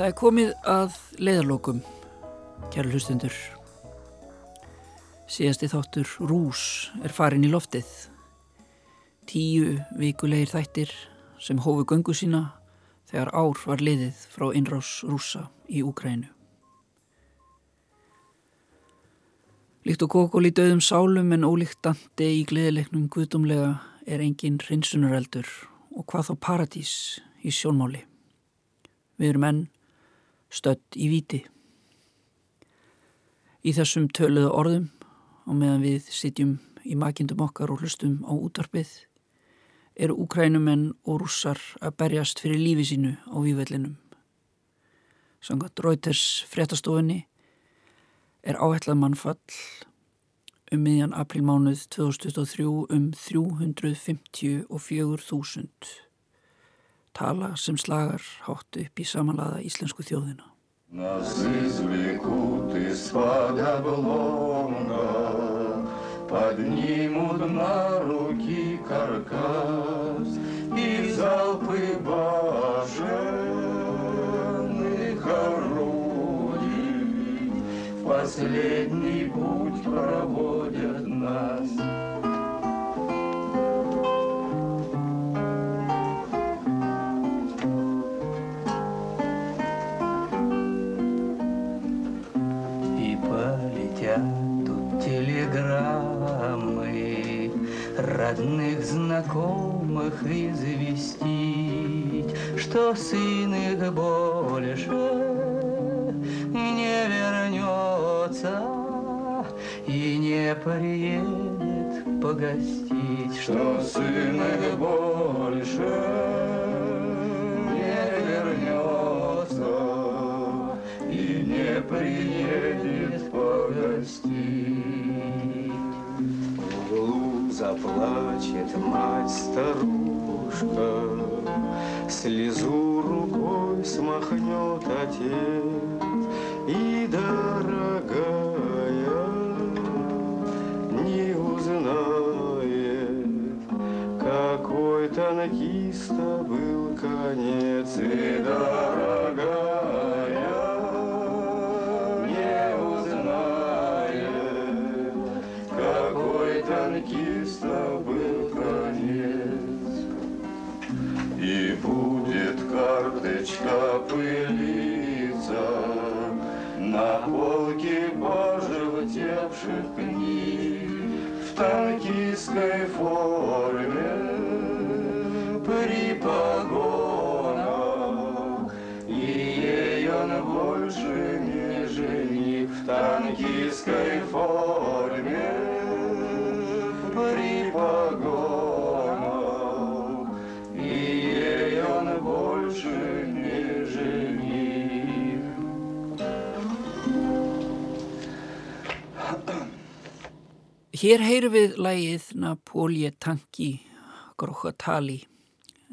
Það er komið að leiðarlókum, kæra hlustundur. Síðasti þáttur Rús er farin í loftið. Tíu vikulegir þættir sem hófu göngu sína þegar ár var liðið frá innrás rúsa í Úkrænu. Líkt og kokól í döðum sálum en ólíkt dandi í gleðilegnum guðdumlega er engin hreinsunareldur og hvað þá paradís í sjónmáli. Við erum enn stödd í viti. Í þessum töluðu orðum og meðan við sitjum í makindum okkar og hlustum á útarpið eru úkrænumenn og rússar að berjast fyrir lífi sínu á vývellinum. Sangat Reuters fréttastofunni er áhætlað mannfall um miðjan aprilmánuð 2023 um 354.000 tala sem slagar hátt upp í samanlaða íslensku þjóðina. Нас извлекут из-под обломка, Поднимут на руки каркас И залпы башенных орудий В последний путь проводят знакомых известить, Что сын их больше не вернется И не приедет погостить, Что сын их больше не вернется и не приедет углу заплачет мать-старушка, Слезу рукой смахнет отец, И, дорогая, танкистской форме при погонах. И ей он больше не жених. Hér heyrum við lægið Napolje Tanki Grokhatali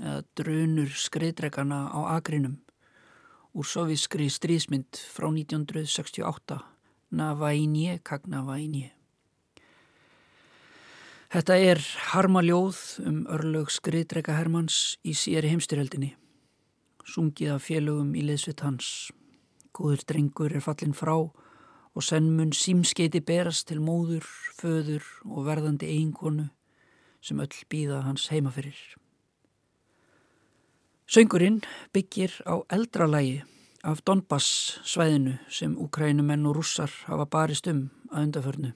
eða drunur skreiðdregana á agrinum úr soviskri stríðsmynd frá 1968 Navainje Kagnavainje. Þetta er harmaljóð um örlög skriðdrega Hermanns í síðari heimstyrjöldinni. Sungið af félögum í liðsvitt hans. Góður drengur er fallin frá og senn mun símskeiti berast til móður, föður og verðandi eiginkonu sem öll býða hans heimaferir. Söngurinn byggir á eldralægi af Donbass svæðinu sem úkrænumenn og rússar hafa barist um að undaförnu.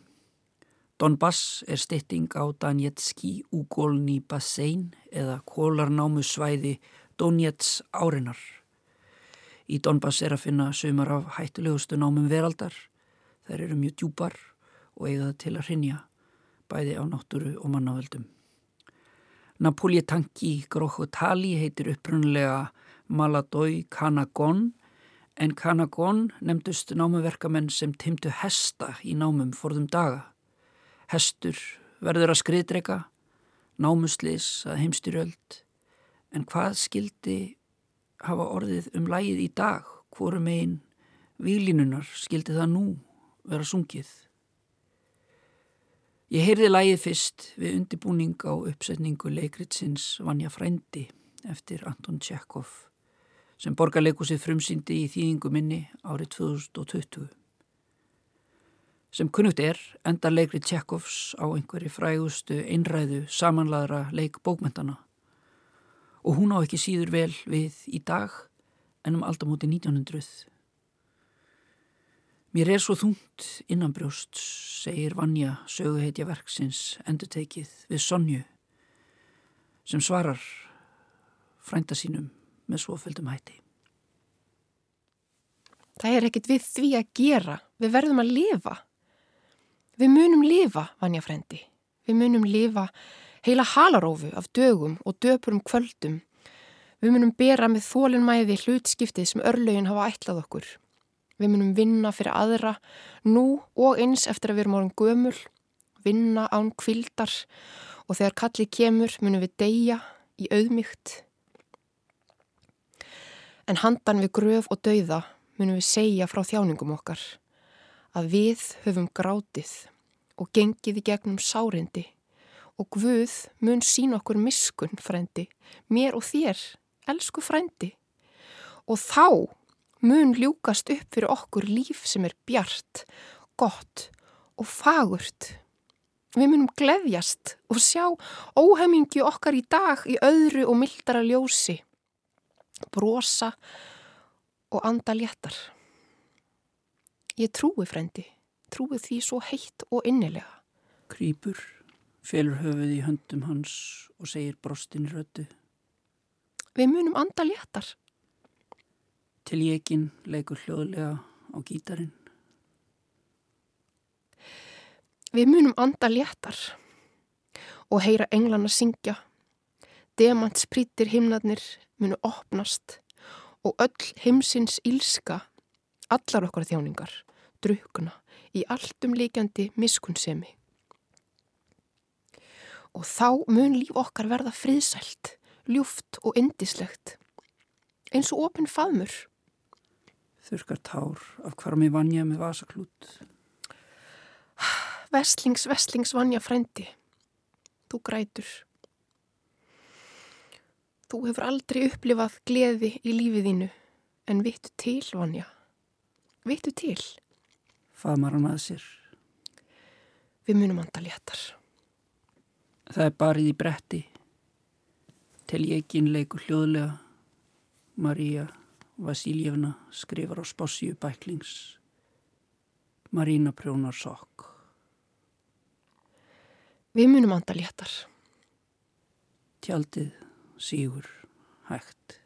Donbass er stytting á Danetski Ugolni Bassein eða kólarnámu svæði Donets árinar. Í Donbass er að finna sumar af hættulegustu námum veraldar Þær eru mjög djúpar og eiga það til að hrinja, bæði á náttúru og mannavöldum. Napoljetanki Grochotali heitir upprunnulega Maladói Kanagon en Kanagon nefndust námuverkamenn sem timtu hesta í námum forðum daga. Hestur verður að skriðdrega, námuslis að heimstyrjöld, en hvað skildi hafa orðið um lægið í dag, hvorum einn výlinunar skildi það nú vera sungið. Ég heyrði lægið fyrst við undibúning á uppsetningu leikritsins Vanja Frændi eftir Anton Tjekov sem borgarleikusið frumsýndi í þýðingu minni árið 2020. Sem kunnugt er enda leikri Tjekovs á einhverju frægustu einræðu samanladra leik bókmentana og hún á ekki síður vel við í dag en um aldamóti 1900. Mér er svo þungt innanbrjóst, segir Vanja söguheitja verksins endutekið við Sonju sem svarar frænda sínum með svofeldum hætti. Það er ekkit við því að gera, við verðum að lifa. Við munum lifa, Vanja frendi. Við munum lifa heila halarófu af dögum og döpurum kvöldum. Við munum bera með þólinnmæði hlutskiptið sem örlögin hafa ætlað okkur. Við munum vinna fyrir aðra nú og eins eftir að við erum orðin gömul, vinna án kvildar og þegar kalli kemur munum við deyja í auðmygt. En handan við gröf og dauða munum við segja frá þjáningum okkar að við höfum grátið og gengið í gegnum sárindi og Guð mun sín okkur miskun, frendi, mér og þér, elsku frendi. Og þá mun ljúkast upp fyrir okkur líf sem er bjart, gott og fagurt. Við munum gleðjast og sjá óhemingi okkar í dag í öðru og mildara ljósi, brosa og anda léttar. Ég trúi, frendi, trúi því svo heitt og innilega. Krýpur, felur höfuð í höndum hans og segir brostin rödu. Við munum anda léttar. Til jekin leikur hljóðlega á gítarin. Við munum anda léttar og heyra englana syngja. Demant sprítir himnarnir munu opnast og öll heimsins ílska, allar okkar þjáningar, drukna í alltum líkjandi miskunnsemi. Og þá mun líf okkar verða friðsælt, ljúft og indislegt, eins og opin faðmur. Þurkar tár af hvarmi vanja með vasaklút. Vestlings, vestlings vanja frendi. Þú grætur. Þú hefur aldrei upplifað gleði í lífið þínu, en vittu til, vanja. Vittu til. Faðmar hann að sér. Við munum anda léttar. Það er barið í bretti. Til jekin leikur hljóðlega. María Vasiljevna skrifar á spássíu bæklings. Marína prjónar sokk. Við munum anda léttar. Tjaldið sígur hægt.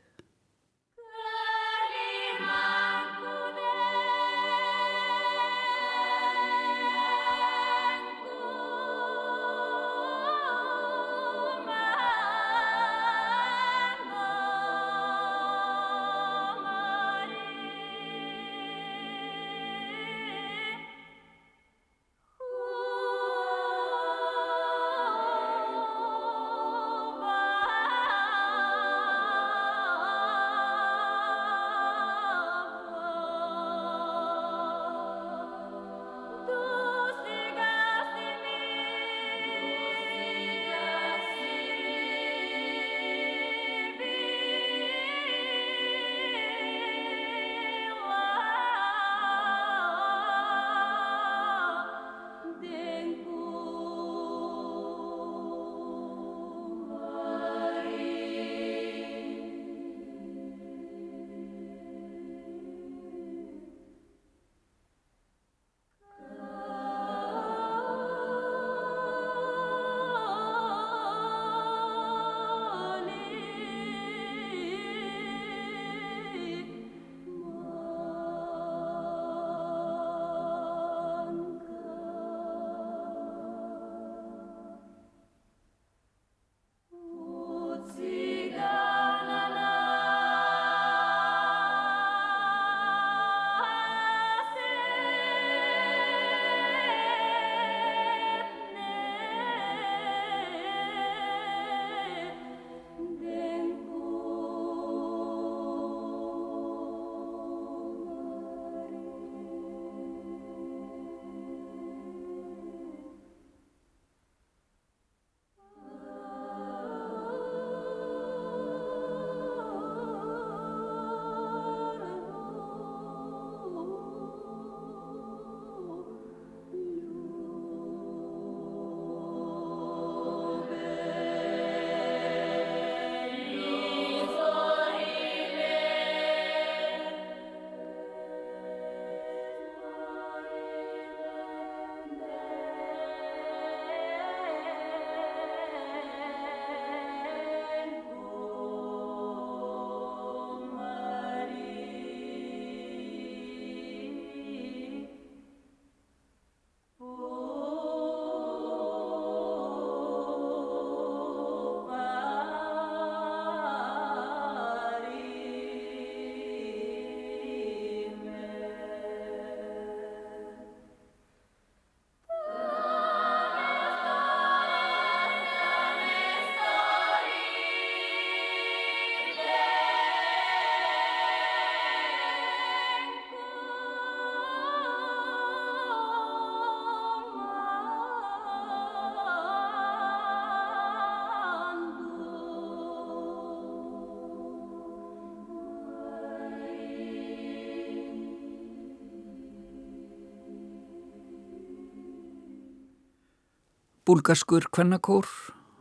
Búlgarskur kvennakór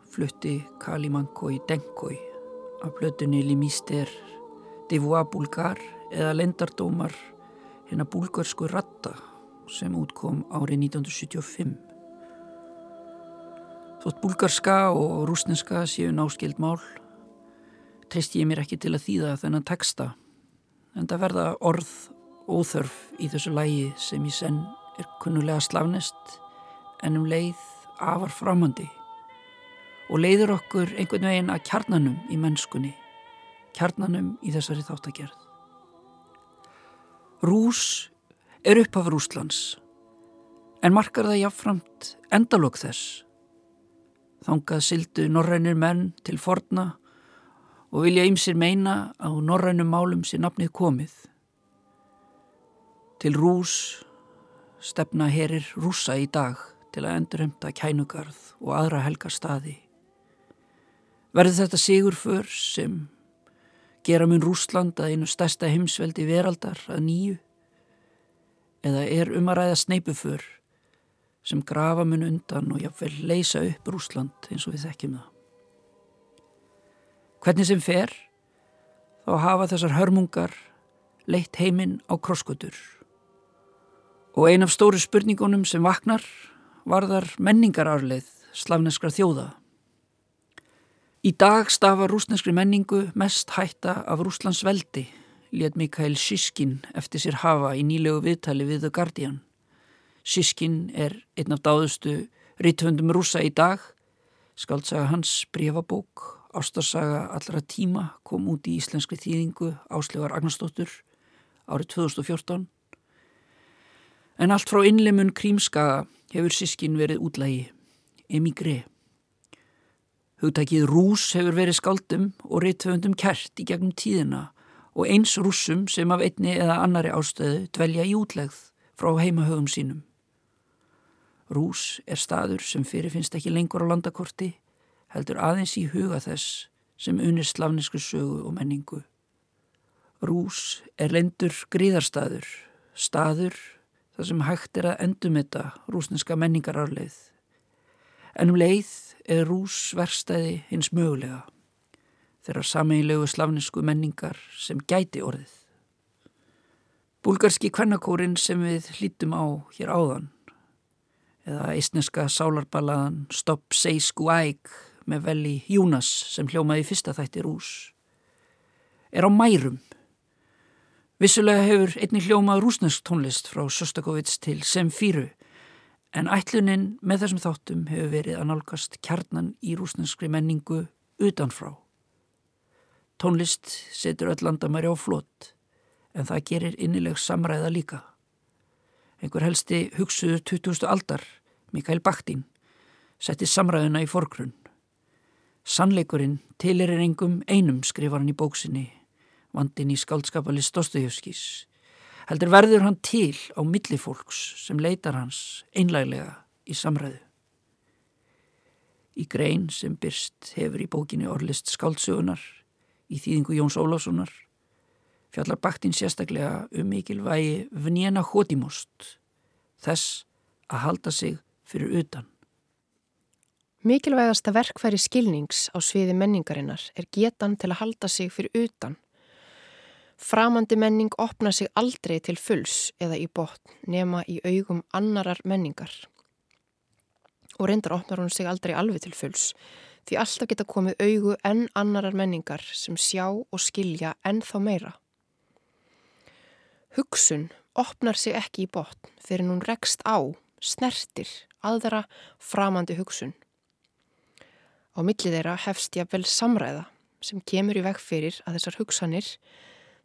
flutti Kalimankoi Denkoi af blötunni Limister Devois Bulgar eða lendardómar hérna búlgarsku ratta sem útkom árið 1975. Þótt búlgarska og rúsneska séu náskild mál treyst ég mér ekki til að þýða þennan texta en það verða orð óþörf í þessu lægi sem í senn er kunnulega slafnest en um leið afar framandi og leiður okkur einhvern veginn að kjarnanum í mennskunni, kjarnanum í þessari þáttagerð. Rús er upphaf Rúslands en markar það jáfnframt endalók þess. Þangað sildu norrænir menn til forna og vilja ymsir meina að norrænum málum sé nafnið komið. Til rús stefna herir rúsa í dag til að endurhemta kænugarð og aðra helgar staði. Verður þetta sigur för sem gera mun Rúsland að einu stærsta heimsveldi veraldar að nýju? Eða er um að ræða sneipuför sem grafa mun undan og jáfnvel leysa upp Rúsland eins og við þekkjum það? Hvernig sem fer, þá hafa þessar hörmungar leitt heiminn á krosskutur. Og ein af stóru spurningunum sem vaknar varðar menningararleið slavneskra þjóða. Í dag stafa rúsneskri menningu mest hætta af Rúslands veldi, let Mikael Siskin eftir sér hafa í nýlegu viðtali við The Guardian. Siskin er einn af dáðustu rítvöndum rúsa í dag, skaldsaga hans brefabók Ástarsaga allra tíma kom út í íslenskri þýðingu Áslegar Agnarsdóttur árið 2014. En allt frá innleimun krímskaga hefur sískin verið útlægi, emigré. Hugtækið rús hefur verið skaldum og reythöfundum kert í gegnum tíðina og eins rúsum sem af einni eða annari ástöðu dvelja í útlegð frá heimahögum sínum. Rús er staður sem fyrirfinnst ekki lengur á landakorti heldur aðeins í huga þess sem unir slavnesku sögu og menningu. Rús er lendur gríðarstaður, staður þar sem hægt er að endumetta rúsneska menningararleið. En um leið er rús verstæði hins mögulega, þeirra sameigilegu slavnesku menningar sem gæti orðið. Búlgarski kvennakórin sem við hlítum á hér áðan, eða eistneska sálarballaðan Stopp Seisku Æg með veli Júnas sem hljómaði fyrsta þætti rús er á mærum. Vissulega hefur einni hljómað rúsnesk tónlist frá Sostakovits til Semfíru en ætlunin með þessum þáttum hefur verið að nálgast kjarnan í rúsneskri menningu utanfrá. Tónlist setur öll landamæri á flott en það gerir innileg samræða líka. Einhver helsti hugsuður 2000 aldar, Mikael Bakhtin, setti samræðuna í forgrunn. Sannleikurinn tilir engum einum skrifar hann í bóksinni, vandin í skáldskapalist Dostoyevskis. Heldur verður hann til á millifólks sem leitar hans einlæglega í samræðu. Í grein sem byrst hefur í bókinni orlist skáldsögunar, í þýðingu Jóns Ólássonar, fjallar baktinn sérstaklega um mikilvægi vnjena hótimost, þess að halda sig fyrir utan. Mikilvægasta verkfæri skilnings á sviði menningarinnar er getan til að halda sig fyrir utan. Framandi menning opna sig aldrei til fulls eða í botn nema í augum annarar menningar. Og reyndar opnar hún sig aldrei alveg til fulls því alltaf geta komið augu enn annarar menningar sem sjá og skilja enn þá meira. Hugsun opnar sig ekki í botn fyrir hún rekst á, snertir, aðra framandi hugsun. Á millið þeirra hefst ég vel samræða sem kemur í veg fyrir að þessar hugsanir,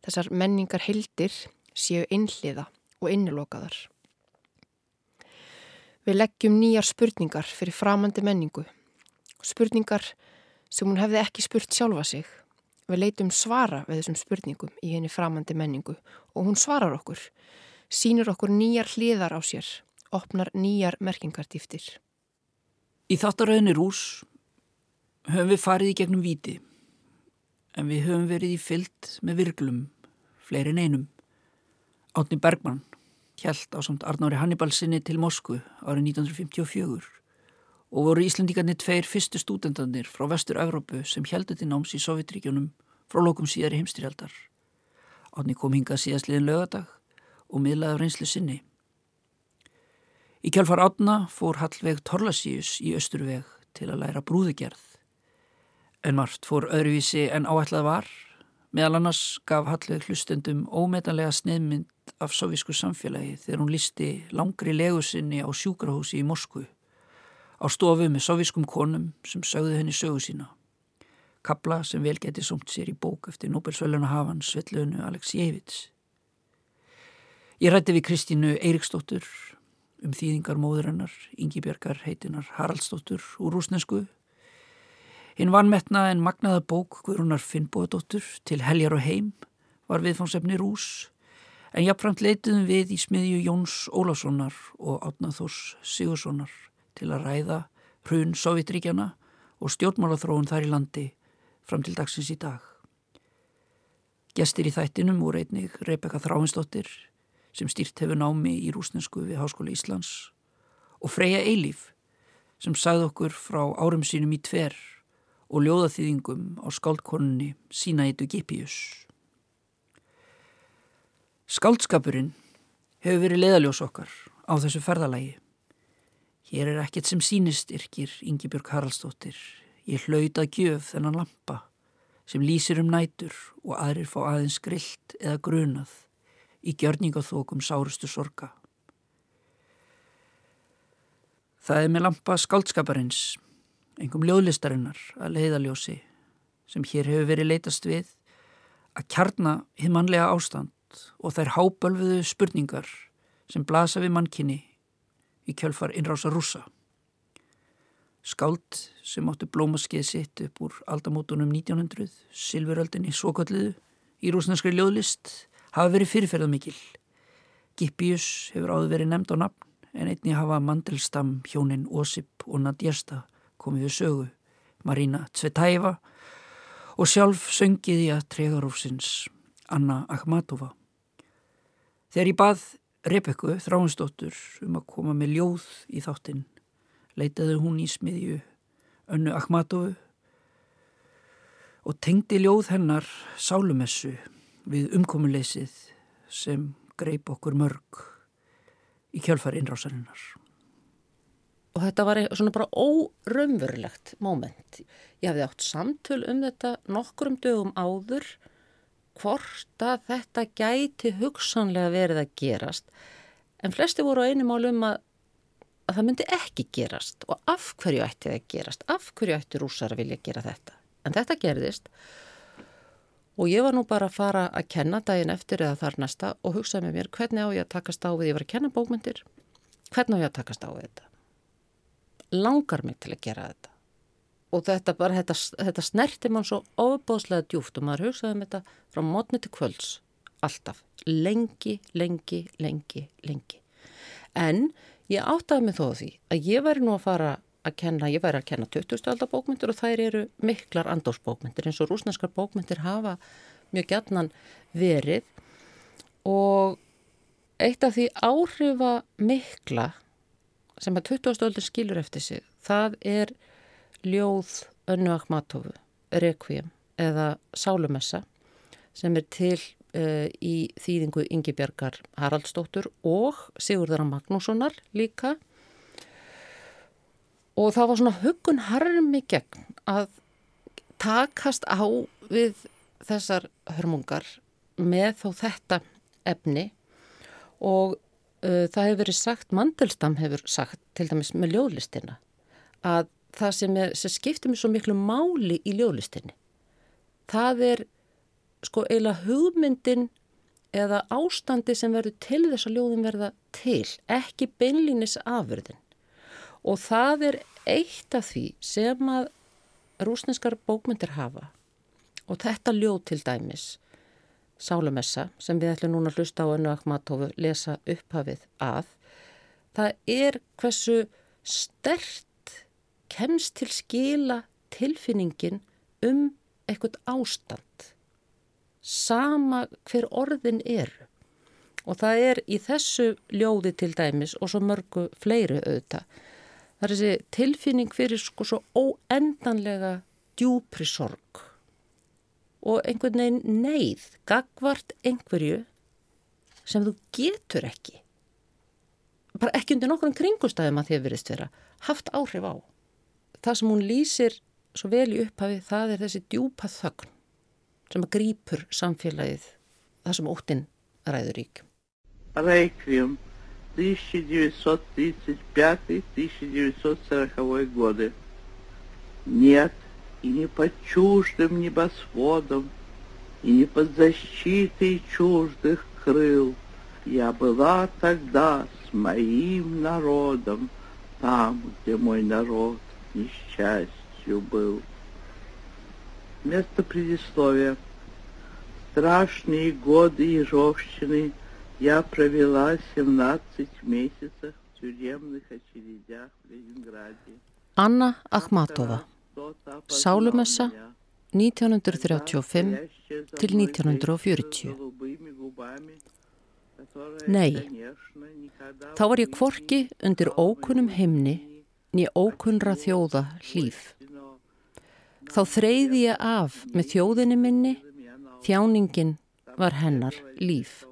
þessar menningar heildir séu einhliða og innilokaðar. Við leggjum nýjar spurningar fyrir framandi menningu. Spurningar sem hún hefði ekki spurt sjálfa sig. Við leitum svara við þessum spurningum í henni framandi menningu og hún svarar okkur, sínur okkur nýjar hliðar á sér, opnar nýjar merkingartíftir. Í þáttaröðinni rús höfum við farið í gegnum viti en við höfum verið í fyllt með virglum, fleiri neinum. Átni Bergmann hjælt á samt Arnári Hannibalsinni til Moskvu árið 1954 og voru Íslandíkarnir tveir fyrstu stúdendanir frá vestur-Európu sem heldur til náms í Sovjetríkjunum frá lókum síðari heimstyrjaldar. Átni kom hingað síðastliðin lögadag og miðlaði reynslu sinni. Í kjálfar átna fór Hallveg Torlasíus í Östurveg til að læra brúðugerð. En margt fór öðruvísi en áætlað var. Meðal annars gaf Hallveg hlustendum ómetanlega sneiðmynd af sovísku samfélagi þegar hún listi langri legusinni á sjúkrahúsi í Moskvu á stofu með sovískum konum sem sögðu henni sögu sína. Kabla sem vel geti somt sér í bók eftir Nobelsvölduna hafan Svetlönu Aleksijevits. Ég rætti við Kristínu Eiriksdóttur um þýðingar móðurinnar, Ingi Björgar heitinar Haraldsdóttur úr rúsnesku. Hinn vanmetna en magnaða bók Guðrunar Finnbóðdóttur til Heljar og heim var viðfánsefni rús en jafnframt leituðum við í smiðju Jóns Ólafssonar og Átnaþós Sigurssonar til að ræða hrun Sovjetríkjana og stjórnmálaþróun þar í landi fram til dagsins í dag. Gestir í þættinum voru einnig Rebeka Þráinsdóttir sem stýrt hefur námi í rúsnesku við Háskóla Íslands og Freyja Eilíf sem sagði okkur frá árum sínum í tver og ljóðaþýðingum á skáldkonunni Sínaitu Gipius. Skáldskapurinn hefur verið leðaljós okkar á þessu ferðalagi. Hér er ekkert sem sínist yrkir Yngibjörg Haraldsdóttir. Ég hlaut að gjöf þennan lampa sem lýsir um nætur og aðrir fá aðeins grillt eða grunað í gjörningaþókum sárustu sorga. Það er með lampa skáldskaparins, engum ljóðlistarinnar að leiðaljósi sem hér hefur verið leitast við að kjarna hinn mannlega ástand og þær hábölfuðu spurningar sem blasa við mannkinni í kjölfar innrása rúsa. Skáld sem áttu blómaskeið sitt upp úr aldamótunum 1900, Silveröldinni Sokvalliðu í rúsneskri ljóðlist hafa verið fyrirferðað mikil. Gippius hefur áður verið nefnd á nafn en einni hafa Mandelstam, hjónin Ósip og Nadjesta komið við sögu, Marina Tsvetæfa og sjálf söngið í að tregarófsins Anna Akhmatova. Þegar ég bað Rebekku þráinsdóttur um að koma með ljóð í þáttinn leitaði hún í smiðju önnu Akhmatovu og tengdi ljóð hennar sálumessu við umkomuleysið sem greip okkur mörg í kjölfar innrásarinnar. Og þetta var svona bara óraunverulegt móment. Ég hafði átt samtöl um þetta nokkrum dögum áður hvort að þetta gæti hugsanlega verið að gerast en flesti voru á einu mál um að, að það myndi ekki gerast og af hverju ætti það gerast, af hverju ætti rúsar að vilja gera þetta. En þetta gerðist og ég var nú bara að fara að kenna daginn eftir eða þar næsta og hugsaði með mér hvernig á ég að takast á við, ég var að kenna bókmyndir, hvernig á ég að takast á við þetta. Langar mig til að gera þetta. Og þetta bara, þetta, þetta snerti mann svo ofbóðslega djúft og maður hugsaði um þetta frá mótni til kvölds. Alltaf, lengi, lengi, lengi, lengi. En ég áttaði mig þó því að ég væri nú að fara að kenna, ég væri að kenna 20. aldar bókmyndir og þær eru miklar andósbókmyndir eins og rúsneskar bókmyndir hafa mjög gætnan verið. Og eitt af því áhrifa mikla sem að 20. aldar skilur eftir sig, það er ljóð Önnu Akhmatovu, Requiem eða Sálumessa sem er til uh, í þýðingu Ingi Björgar Haraldsdóttur og Sigurðara Magnússonar líka og það var svona huggun harmi gegn að takast á við þessar hörmungar með þó þetta efni og það hefur verið sagt, Mandelstam hefur sagt til dæmis með ljóðlistina að það sem, er, sem skiptir mér svo miklu máli í ljóðlistinni. Það er sko eiginlega hugmyndin eða ástandi sem verður til þess að ljóðin verða til, ekki beinlínis afverðin. Og það er eitt af því sem að rúsneskar bókmyndir hafa og þetta ljóð til dæmis, Sálumessa, sem við ætlum núna að hlusta á önnu Akhmatovu lesa upphafið að, það er hversu stert kemst til skila tilfinningin um eitthvað ástand. Sama hver orðin er og það er í þessu ljóði til dæmis og svo mörgu fleiru auðvitað. Það er þessi tilfinning fyrir sko svo óendanlega djúpri sorg og einhvern veginn neyð, gagvart einhverju sem þú getur ekki, bara ekki undir nokkrum kringustæðum að því að veriðst vera, haft áhrif á. Það sem hún lýsir svo vel í upphafi, það er þessi djúpa þögn sem að grýpur samfélagið, það sem óttinn ræður rík. Реквием 1935-1940 годы. Нет, и не под чуждым небосводом, и не под защитой чуждых крыл. Я была тогда с моим народом, там, где мой народ несчастью был. Место предисловия. Страшные годы Ежовщины я провела 17 месяцев в тюремных очередях в Ленинграде. Anna Akhmatova, Sálumessa 1935 til 1940. Nei, þá var ég kvorki undir ókunnum heimni nýja ókunnra þjóða hlýf. Þá þreyði ég af með þjóðinni minni, þjáningin var hennar líf.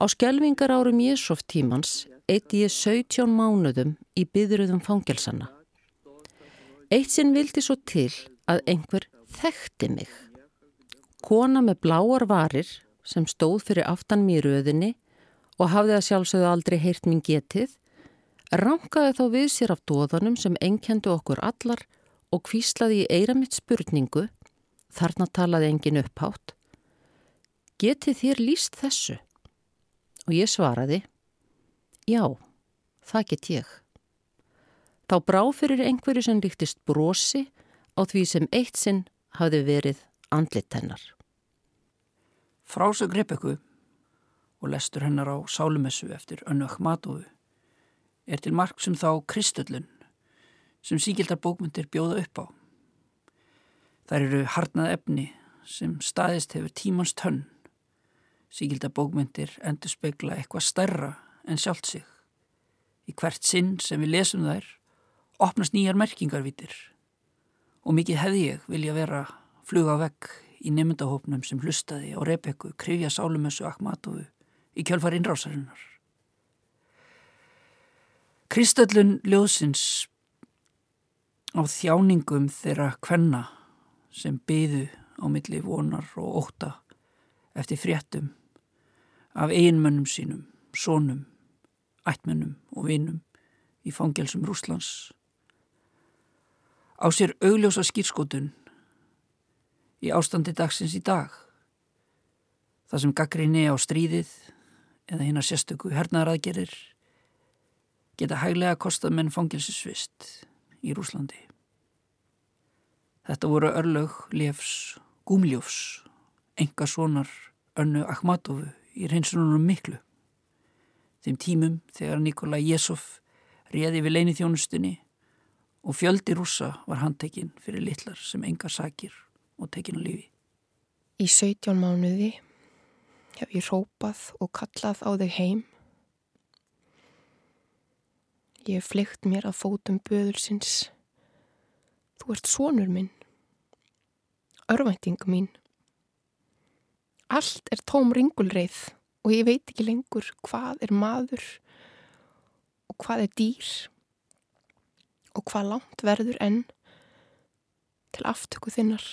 Á skjelvingar árum Jésof tímans eitti ég 17 mánuðum í byðruðum fangelsanna. Eitt sinn vildi svo til að einhver þekkti mig. Kona með bláar varir sem stóð fyrir aftan mér röðinni og hafði að sjálfsögðu aldrei heyrt mín getið, rankaði þá við sér af dóðanum sem enkendu okkur allar og kvíslaði í eira mitt spurningu, þarna talaði engin upphátt. Getið þér líst þessu? Og ég svaraði, já, það get ég. Þá brá fyrir einhverju sem líktist brosi á því sem eitt sinn hafði verið andlit hennar. Frásög Rebekku og lestur hennar á Sálumessu eftir Önnu Akhmatovu er til mark sem þá Kristöllun sem síkildar bókmyndir bjóða upp á. Þær eru harnað efni sem staðist hefur tímans tönn. Síkildar bókmyndir endur spekla eitthvað stærra en sjálft sig. Í hvert sinn sem við lesum þær opnast nýjar merkingarvítir og mikið hefði ég vilja vera fluga vekk í nefndahópnum sem hlustaði á Rebekku, Krifja Sálumessu Akhmatovu í kjölfar innrásarinnar. Kristöllun ljóðsins á þjáningum þeirra kvenna sem byðu á milli vonar og óta eftir fréttum af einmönnum sínum, sónum, ættmönnum og vinum í fangelsum Rúslands. Á sér augljósa skýrskotun í ástandi dagsins í dag. Það sem gaggrinni á stríðið eða hinn að sérstöku hernaðaraðgerir geta hæglega kostað menn fangilsisvist í Rúslandi. Þetta voru örlög Lefs Gúmljófs, enga svonar önnu Akhmatovu í reynsununum miklu. Þeim tímum þegar Nikola Jesov réði við leini þjónustunni og fjöldi rúsa var handtekinn fyrir litlar sem enga sakir og tekinn á lífi. Í 17 mánuði hef ég rópað og kallað á þig heim. Ég hef flykt mér að fótum böðursins. Þú ert sonur minn. Örvænting mín. Allt er tóm ringulreið og ég veit ekki lengur hvað er maður og hvað er dýr og hvað langt verður enn til aftöku þinnar.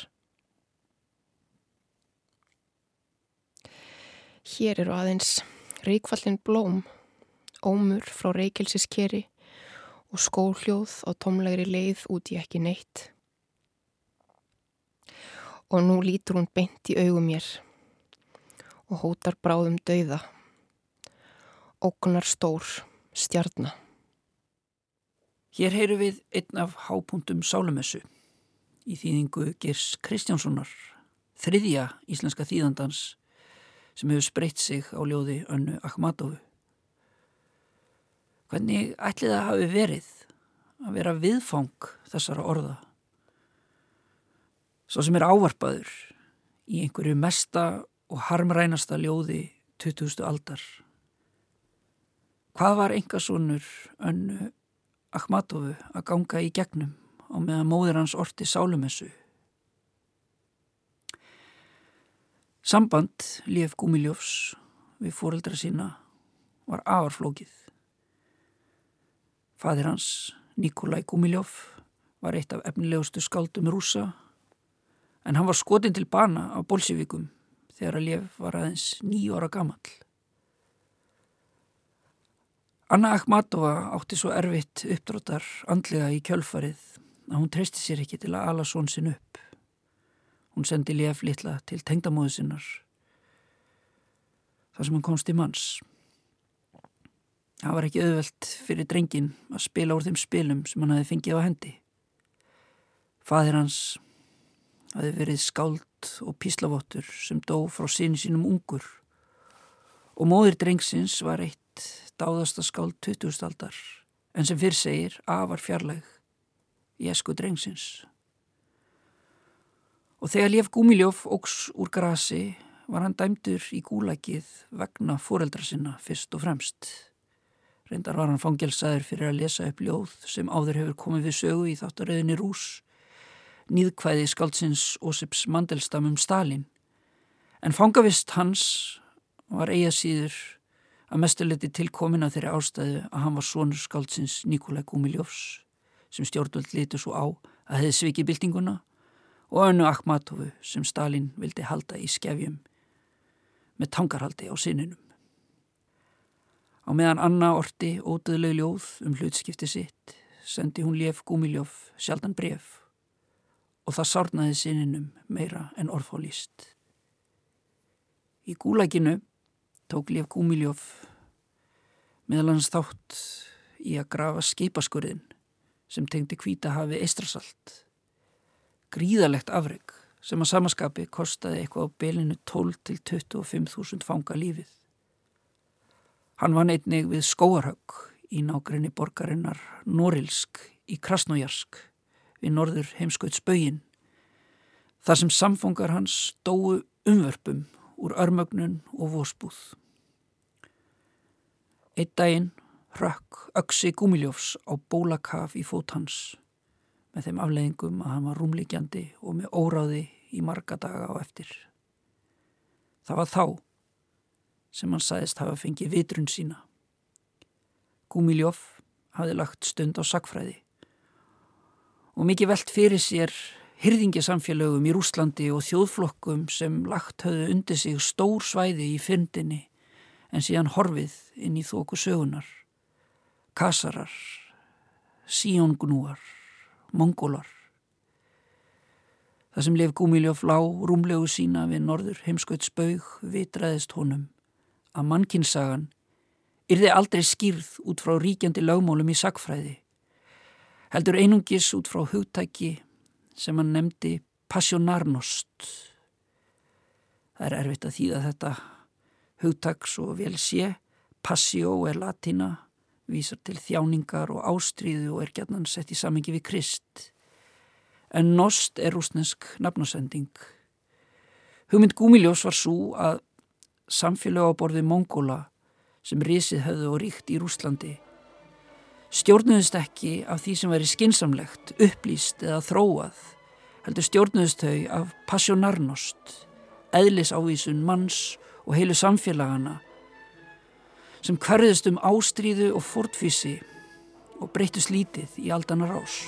Hér eru aðeins reikfallin blóm, ómur frá reykjelsiskeri og skólhljóð á tómlegri leið út í ekki neitt. Og nú lítur hún beint í augum mér og hótar bráðum dauða. Ókunar stór stjarnar. Hér heyru við einn af hápuntum Sálumessu í þýðingu Gers Kristjánssonar, þriðja íslenska þýðandans sem hefur spreytt sig á ljóði önnu Akhmatovu. Hvernig ætlið það hafi verið að vera viðfang þessara orða? Svo sem er ávarpaður í einhverju mesta og harmrænasta ljóði 2000 aldar. Hvað var engasonur önnu Akhmatovu að ganga í gegnum á meðan móður hans orti sálumessu? Samband Líf Gúmiljofs við fóreldra sína var afarflókið. Fadir hans, Nikolai Gúmiljof, var eitt af efnilegustu skáldum rúsa en hann var skotin til bana á Bolsjevikum þegar að Líf var aðeins nýju ára gamall. Anna Akhmatova átti svo erfitt uppdróttar andlega í kjölfarið að hún treysti sér ekki til að ala són sinn upp. Hún sendi Líf litla til tengdamóðu sinnar þar sem hann komst í manns. Það var ekki auðvelt fyrir drengin að spila úr þeim spilum sem hann hafi fengið á hendi. Fadir hans hafi verið skáld og píslavottur sem dó frá síni sínum ungur og móðir drengsins var eitt dáðasta skáld 20. aldar en sem fyrr segir afar fjarlæg í esku drengsins. Og þegar Léf Gúmiljóf ógs úr grasi var hann dæmdur í gúlækið vegna fóreldra sinna fyrst og fremst. Reyndar var hann fangelsaður fyrir að lesa upp ljóð sem áður hefur komið við sögu í þáttaröðinni Rús, nýðkvæði skáldsins Ósips Mandelstam um Stalin. En fangavist hans var eiga síður að mestuleiti tilkomin að þeirri ástæðu að hann var sonur skáldsins Nikolai Gúmiljofs sem stjórnvöld litur svo á að hefði svikið byltinguna og önnu Akhmatovu sem Stalin vildi halda í skefjum með tangarhaldi á sininum. Á meðan Anna orti ódöðleg ljóð um hlutskipti sitt sendi hún Lef Gúmiljóf sjaldan bref og það sárnaði sininum meira en orðfólíst. Í gúlækinu tók Lef Gúmiljóf meðal hans þátt í að grafa skipaskurðin sem tengdi kvíta hafi eistrasalt. Gríðalegt afreg sem að samaskapi kostaði eitthvað á belinu 12 til 25.000 fanga lífið. Hann var neitnig við skóarhaug í nákrenni borgarinnar Norilsk í Krasnojarsk við norður heimskautsbögin þar sem samfungar hans dóu umverpum úr örmögnun og vósbúð. Eitt daginn rökk öksi Gúmiljófs á bólakaf í fót hans með þeim afleðingum að hann var rúmlíkjandi og með óráði í marga daga á eftir. Það var þá sem hann sæðist hafa fengið vitrun sína. Gúmiljóf hafði lagt stund á sakfræði og mikið velt fyrir sér hyrðingisamfélögum í Rúslandi og þjóðflokkum sem lagt höfðu undir sig stór svæði í fyndinni en síðan horfið inn í þóku sögunar. Kasarar, síóngnúar, mongólar. Það sem lef Gúmiljóf lá rúmlegu sína við norður heimskautsbaug vitraðist honum að mannkinsagan yrði aldrei skýrð út frá ríkjandi lögmálum í sagfræði. Heldur einungis út frá hugtæki sem hann nefndi passionarnost. Það er erfitt að þýða þetta hugtak svo vel sé, passio er latína, vísar til þjáningar og ástríðu og er gætnan sett í samengi við Krist. En nost er rúsnesk nafnasending. Hugmynd Gúmiljós var svo að samfélag á borði Mongóla sem risið höfðu og ríkt í Rúslandi stjórnuðist ekki af því sem veri skinsamlegt, upplýst eða þróað, heldur stjórnuðist þau af passionarnost, eðlisávísun manns og heilu samfélagana sem hverðist um ástríðu og fortfísi og breytist lítið í aldana rás.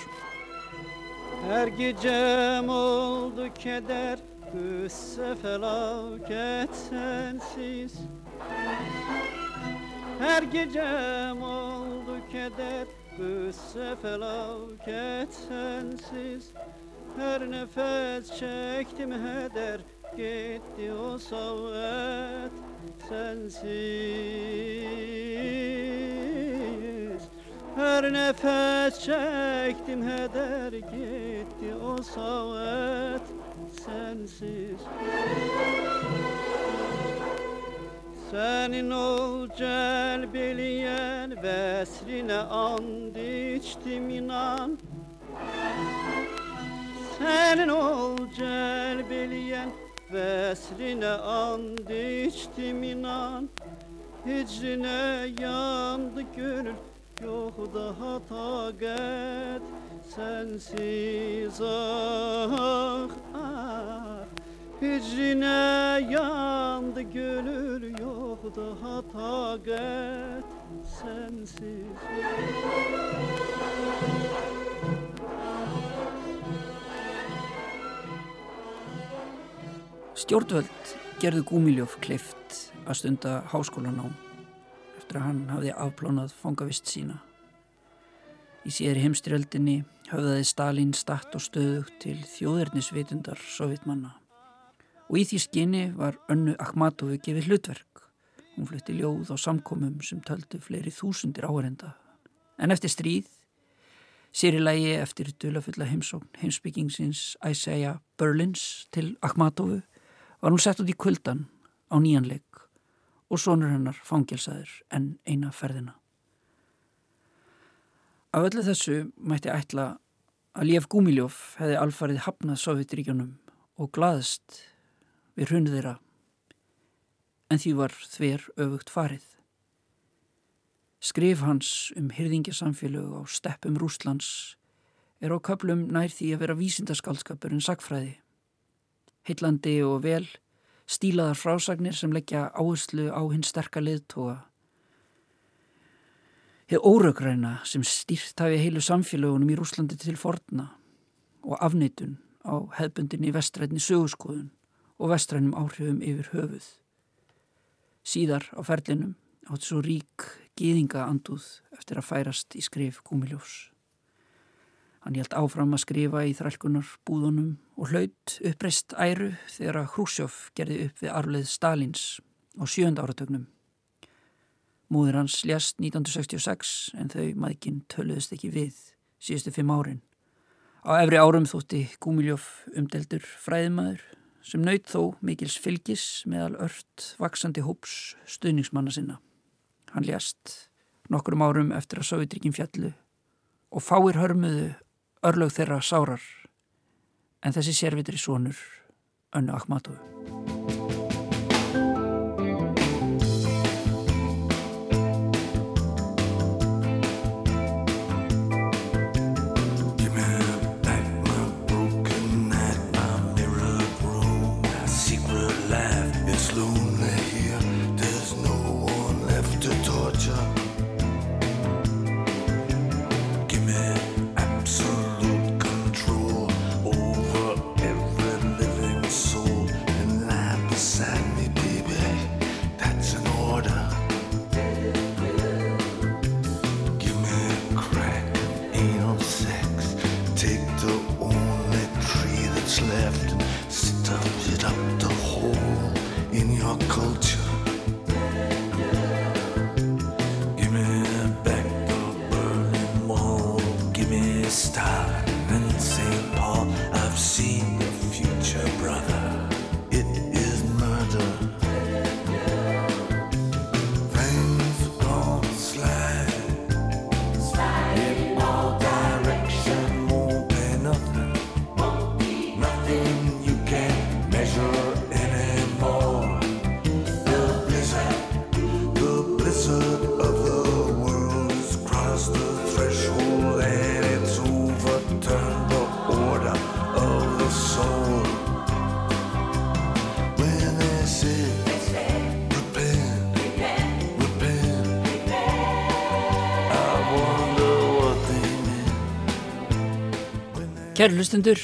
Her gecem oldu keder, güsse felaket sensiz. Her gecem oldu keder Güsse felaket sensiz. Her nefes çektim heder Gitti o savet sensiz. Her nefes çektim heder Gitti o savet sensiz senin ol celbeliyen vesrine and içtim inan. Senin ol celbeliyen vesrine and içtim inan. Hicrine yandı gönül Yok daha takat Sensiz. Ah ah Hicrine yandı gönül Yok daha takat Sensiz Stjórnvöld gerðu Gúmiljóf kleift að stunda háskólanám eftir að hann hafði afplónað fangavist sína. Í síðri heimstyrjöldinni höfðaði Stalin statt og stöðugt til þjóðernisvitundar sovjetmanna og í því skinni var önnu Akhmatovu gefið hlutverk. Hún flutti ljóð á samkomum sem töldu fleiri þúsundir áherenda. En eftir stríð, sér í lægi eftir dulafulla heimsókn heimsbyggingsins Isaiah Berlins til Akhmatovu var hún sett út í kuldan á nýjanleik og sonur hennar fangelsaður en eina ferðina. Af öllu þessu mætti ætla að Líf Gúmiljóf hefði alfarið hafnað Sovjetríkjónum og glaðist við hrunið þeirra en því var þver öfugt farið. Skrif hans um hyrðingjasamfélög á steppum Rúslands er á köplum nær því að vera vísindaskaldskapur en sagfræði heillandi og vel stílaðar frásagnir sem leggja áherslu á hinn sterka liðtoga. Heið óröggræna sem stýrt hafi heilu samfélagunum í Rúslandi til forna og afneitun á hefbundinni vestrætni sögurskoðun og vestrænum áhrifum yfir höfuð. Síðar á ferlinum átt svo rík gýðinga anduð eftir að færast í skrif Gúmiljós. Hann hjælt áfram að skrifa í þrælkunar búðunum og hlaut uppreist æru þegar að Hrúsjóf gerði upp við arleið Stalins á sjönda áratögnum. Múður hans ljast 1966 en þau maðkinn töluðist ekki við síðustu fimm árin. Á efri árum þótti Gúmiljóf umdeldur fræðimæður sem naut þó mikils fylgis meðal ört vaksandi hóps stuðningsmanna sinna. Hann ljast nokkurum árum eftir að Sovjetrikinn fjallu og fáir hörmuðu örlög þeirra sárar en þessi sérvitri sonur önnu Akhmatovu. Kæri hlustundur,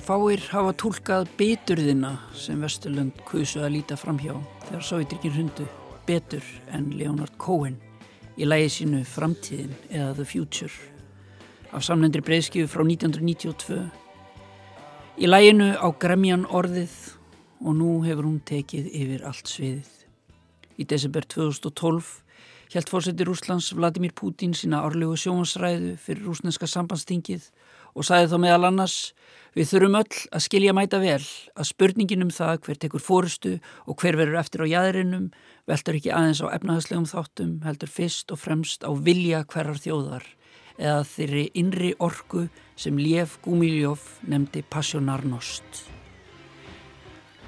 fáir hafa tólkað beturðina sem Vesturlund kusu að líta fram hjá þegar Sovjetrikinn hundu betur en Leonard Cohen í lægi sínu Framtíðin eða The Future af samlendri breyðskifu frá 1992. Í læginu á gremjan orðið og nú hefur hún tekið yfir allt sviðið. Í desember 2012 held fórseti Rúslands Vladimir Putin sína árlegu sjónasræðu fyrir rúsneska sambandstingið og sagði þá meðal annars við þurfum öll að skilja mæta vel að spurningin um það hver tekur fórustu og hver verður eftir á jæðurinnum veldur ekki aðeins á efnahagslegum þáttum heldur fyrst og fremst á vilja hverjar þjóðar eða þeirri innri orku sem Lev Gúmiljóf nefndi Passionarnost.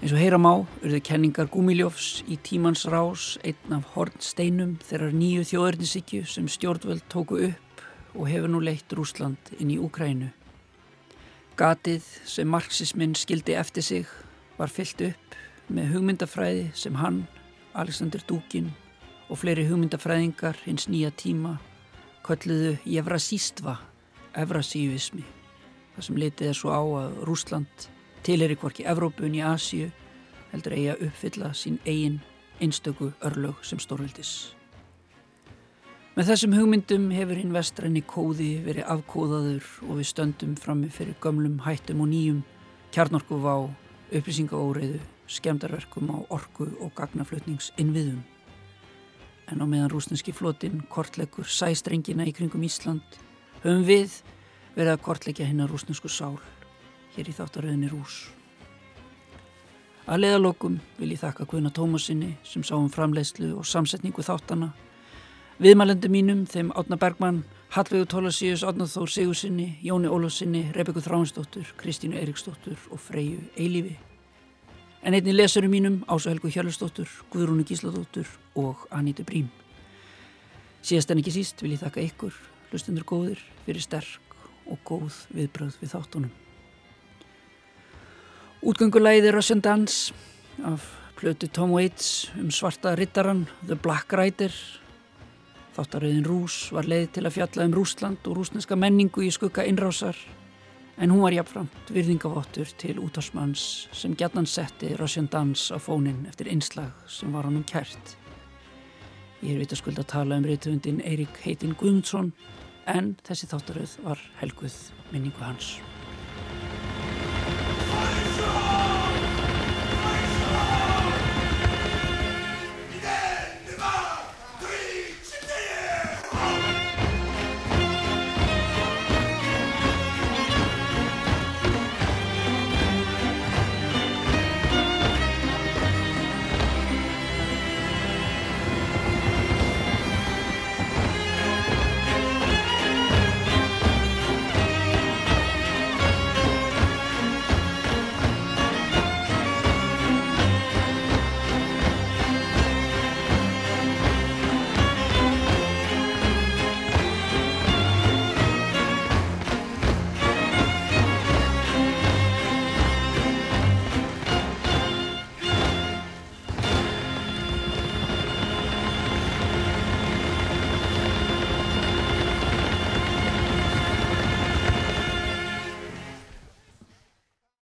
Eins og heyra má urðu kenningar Gúmiljófs í tímans rás einn af hornsteinum þeirrar nýju þjóðurnisíkju sem stjórnvöld tóku upp og hefur nú leitt Rúsland inn í Úkrænu. Gatið sem marxisminn skildi eftir sig var fyllt upp með hugmyndafræði sem hann, Alexander Dúkin og fleiri hugmyndafræðingar hins nýja tíma kölluðu Jevrasístva, Evrasívismi, þar sem litið er svo á að Rúsland Tilheri hvorki Evrópun í Asíu heldur eigi að uppfylla sín eigin einstöku örlög sem stórvildis. Með þessum hugmyndum hefur hinn vestræni kóði verið afkóðaður og við stöndum frammi fyrir gömlum hættum og nýjum, kjarnorkuvá, upplýsingaóreiðu, skemdarverkum á orku og gagnaflutningsinviðum. En á meðan rúsneski flotin kortleikur sæstrengina í kringum Ísland höfum við verið að kortleikja hinn að rúsnesku sál hér í þáttaröðinni Rús. Að leðalokum vil ég þakka Guðna Tómasinni sem sá um framleiðslu og samsetningu þáttana, viðmælendi mínum þeim Átna Bergmann, Hallvegu Tólasíus, Átna Þór Sigursinni, Jóni Ólafsinni, Rebekku Þráinsdóttur, Kristínu Eriksdóttur og Freyju Eilífi. En einni lesurum mínum Ása Helgu Hjörlustóttur, Guðrúnu Gísladóttur og Anítu Brím. Síðast en ekki síst vil ég þakka ykkur, hlustundur góðir, fyrir sterk og góð viðbröð við þáttunum. Útgöngulæði Russian Dance af plötu Tom Waits um svarta rittaran The Black Rider. Þáttaröðin Rús var leið til að fjalla um Rúsland og rúsneska menningu í skugga innrásar en hún var jafnframt virðingavottur til útásmanns sem gætnan setti Russian Dance á fónin eftir einslag sem var honum kært. Ég er veit að tala um reytundin Eirik Heitin Guðmundsson en þessi þáttaröð var helguð minningu hans.